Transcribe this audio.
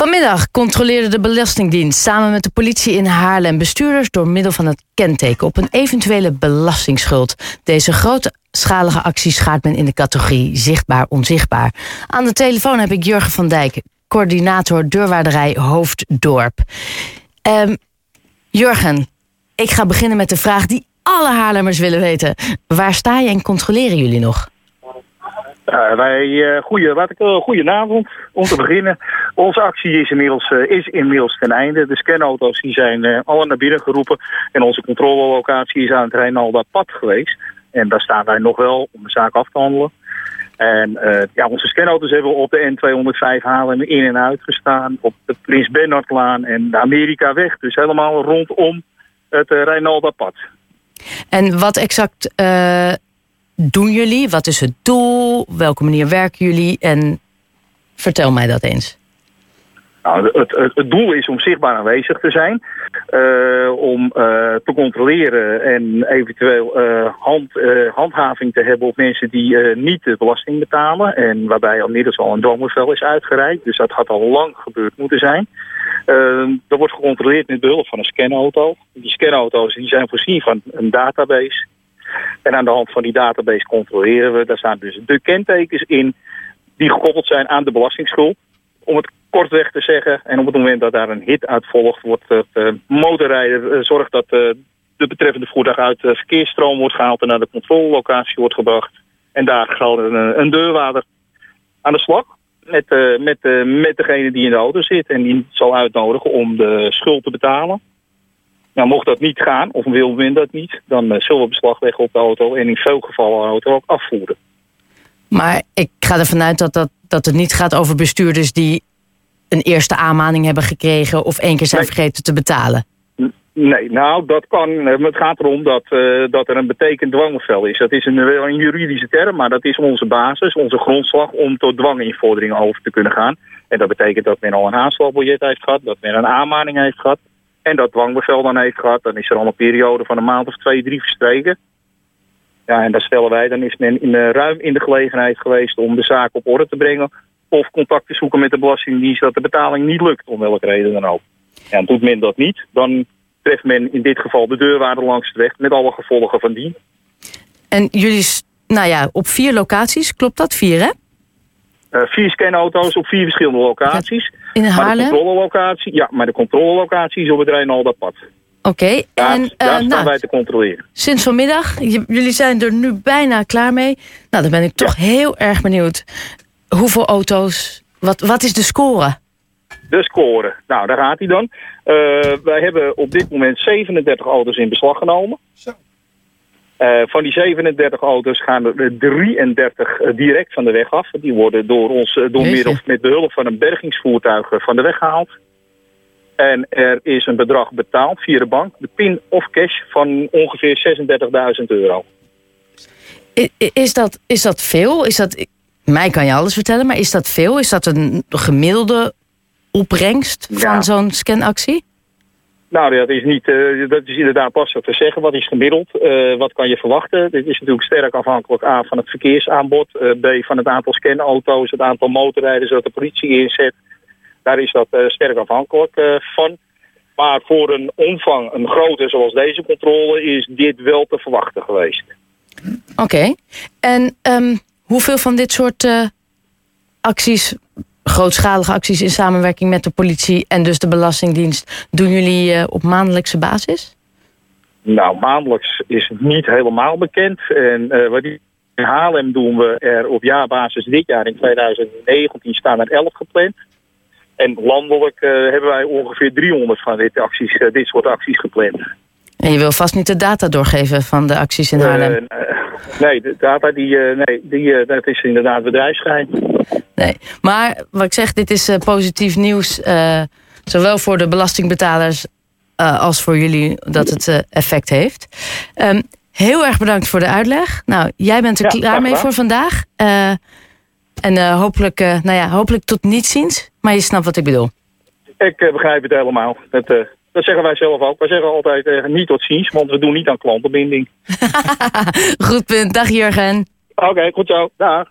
Vanmiddag controleerde de Belastingdienst samen met de politie in Haarlem bestuurders door middel van het kenteken op een eventuele belastingsschuld. Deze grootschalige actie schaart men in de categorie zichtbaar-onzichtbaar. Aan de telefoon heb ik Jurgen van Dijk, coördinator deurwaarderij Hoofddorp. Um, Jurgen, ik ga beginnen met de vraag die alle Haarlemmers willen weten. Waar sta je en controleren jullie nog? Uh, wij, uh, goeie, wat ik, uh, goedenavond. Om te beginnen. Onze actie is inmiddels, is inmiddels ten einde. De scanauto's die zijn alle naar binnen geroepen. En onze controlelocatie is aan het Rijnalda pad geweest. En daar staan wij nog wel om de zaak af te handelen. En ja, onze scanauto's hebben op de N205 Haarlem in en uit gestaan. Op de Prins Bernhardlaan en de Amerikaweg. Dus helemaal rondom het Rijnalda pad. En wat exact doen jullie? Wat is het doel? Welke manier werken jullie? En vertel mij dat eens. Nou, het, het, doel is om zichtbaar aanwezig te zijn, uh, om uh, te controleren en eventueel uh, hand, handhaving te hebben op mensen die niet de belasting betalen. En waarbij inmiddels al een dwangbevel is uitgereikt, dus dat had al lang gebeurd moeten zijn. dat wordt gecontroleerd met behulp van een scanauto. Die scanauto's die zijn voorzien van een database en aan de hand van die database controleren we. Daar staan dus de kentekens in die gekoppeld zijn aan de belastingsschuld. Om het kortweg te zeggen, en op het moment dat daar een hit uit volgt, wordt het uh, motorrijder uh, zorgt dat uh, de betreffende voertuig uit de verkeersstroom wordt gehaald en naar de controlelocatie wordt gebracht. En daar gaat een, een deurwaarder aan de slag met, met, met degene die in de auto zit en die zal uitnodigen om de schuld te betalen. Nou, mocht dat niet gaan, of wil men dat niet, dan uh, zullen we beslag leggen op de auto en in veel gevallen de auto ook afvoeren. Maar ik ga ervan uit dat, dat, dat het niet gaat over bestuurders die een eerste aanmaning hebben gekregen of één keer zijn vergeten te betalen. Nee, nou, dat kan. Het gaat erom dat, uh, dat er een betekend dwangbevel is. Dat is een, een juridische term, maar dat is onze basis, onze grondslag om tot dwanginvorderingen over te kunnen gaan. En dat betekent dat men al een aanslagbiljet heeft gehad, dat men een aanmaning heeft gehad en dat dwangbevel dan heeft gehad, dan is er al een periode van een maand of twee, drie verstreken. Ja, en daar stellen wij, dan is men in, uh, ruim in de gelegenheid geweest om de zaak op orde te brengen. Of contact te zoeken met de Belastingdienst dat de betaling niet lukt, om welke reden dan ook. Ja, en doet men dat niet, dan treft men in dit geval de deurwaarde langs de weg met alle gevolgen van die. En jullie, nou ja, op vier locaties, klopt dat? Vier, hè? Uh, vier scanauto's op vier verschillende locaties. In Haarlem? Maar de controlelocatie, ja, maar de controlelocatie is op het Rijnalda pad. Oké, okay, en daar, daar uh, staan nou, wij te controleren. Sinds vanmiddag, jullie zijn er nu bijna klaar mee. Nou, dan ben ik toch ja. heel erg benieuwd. Hoeveel auto's, wat, wat is de score? De score, nou daar gaat hij dan. Uh, wij hebben op dit moment 37 auto's in beslag genomen. Zo. Uh, van die 37 auto's gaan er 33 uh, direct van de weg af. Die worden door ons door middel met behulp van een bergingsvoertuig van de weg gehaald. En er is een bedrag betaald via de bank, de PIN of cash, van ongeveer 36.000 euro. Is dat, is dat veel? Is dat, mij kan je alles vertellen, maar is dat veel? Is dat een gemiddelde opbrengst van ja. zo'n scanactie? Nou, dat is, niet, uh, dat is inderdaad lastig te zeggen. Wat is gemiddeld? Uh, wat kan je verwachten? Dit is natuurlijk sterk afhankelijk A van het verkeersaanbod. Uh, B van het aantal scanauto's, het aantal motorrijders dat de politie inzet. Daar is dat sterk afhankelijk van. Maar voor een omvang, een grote zoals deze controle, is dit wel te verwachten geweest. Oké. En um, hoeveel van dit soort acties grootschalige acties in samenwerking met de politie en dus de Belastingdienst doen jullie uh, op maandelijkse basis? Nou, maandelijks is het niet helemaal bekend. En uh, wat in Haarlem doen we er op jaarbasis dit jaar in 2019 staan er 11 gepland. En landelijk uh, hebben wij ongeveer 300 van dit, acties, dit soort acties gepland. En je wil vast niet de data doorgeven van de acties in Haarlem? nee, de data die, nee, die, dat is inderdaad bedrijfsgeheim. Nee, maar wat ik zeg, dit is uh, positief nieuws. Uh, zowel voor de belastingbetalers uh, als voor jullie dat het effect heeft. Um, heel erg bedankt voor de uitleg. Nou, jij bent er ja, klaar mee voor vandaag. en hopelijk, nou ja, hopelijk tot niets ziens. Maar je snapt wat ik bedoel. Ik begrijp het helemaal. Dat, dat zeggen wij zelf ook. Wij zeggen altijd niet tot ziens, want we doen niet aan klantenbinding. goed punt. Dag Jurgen. Oké, okay, goed zo. Dag.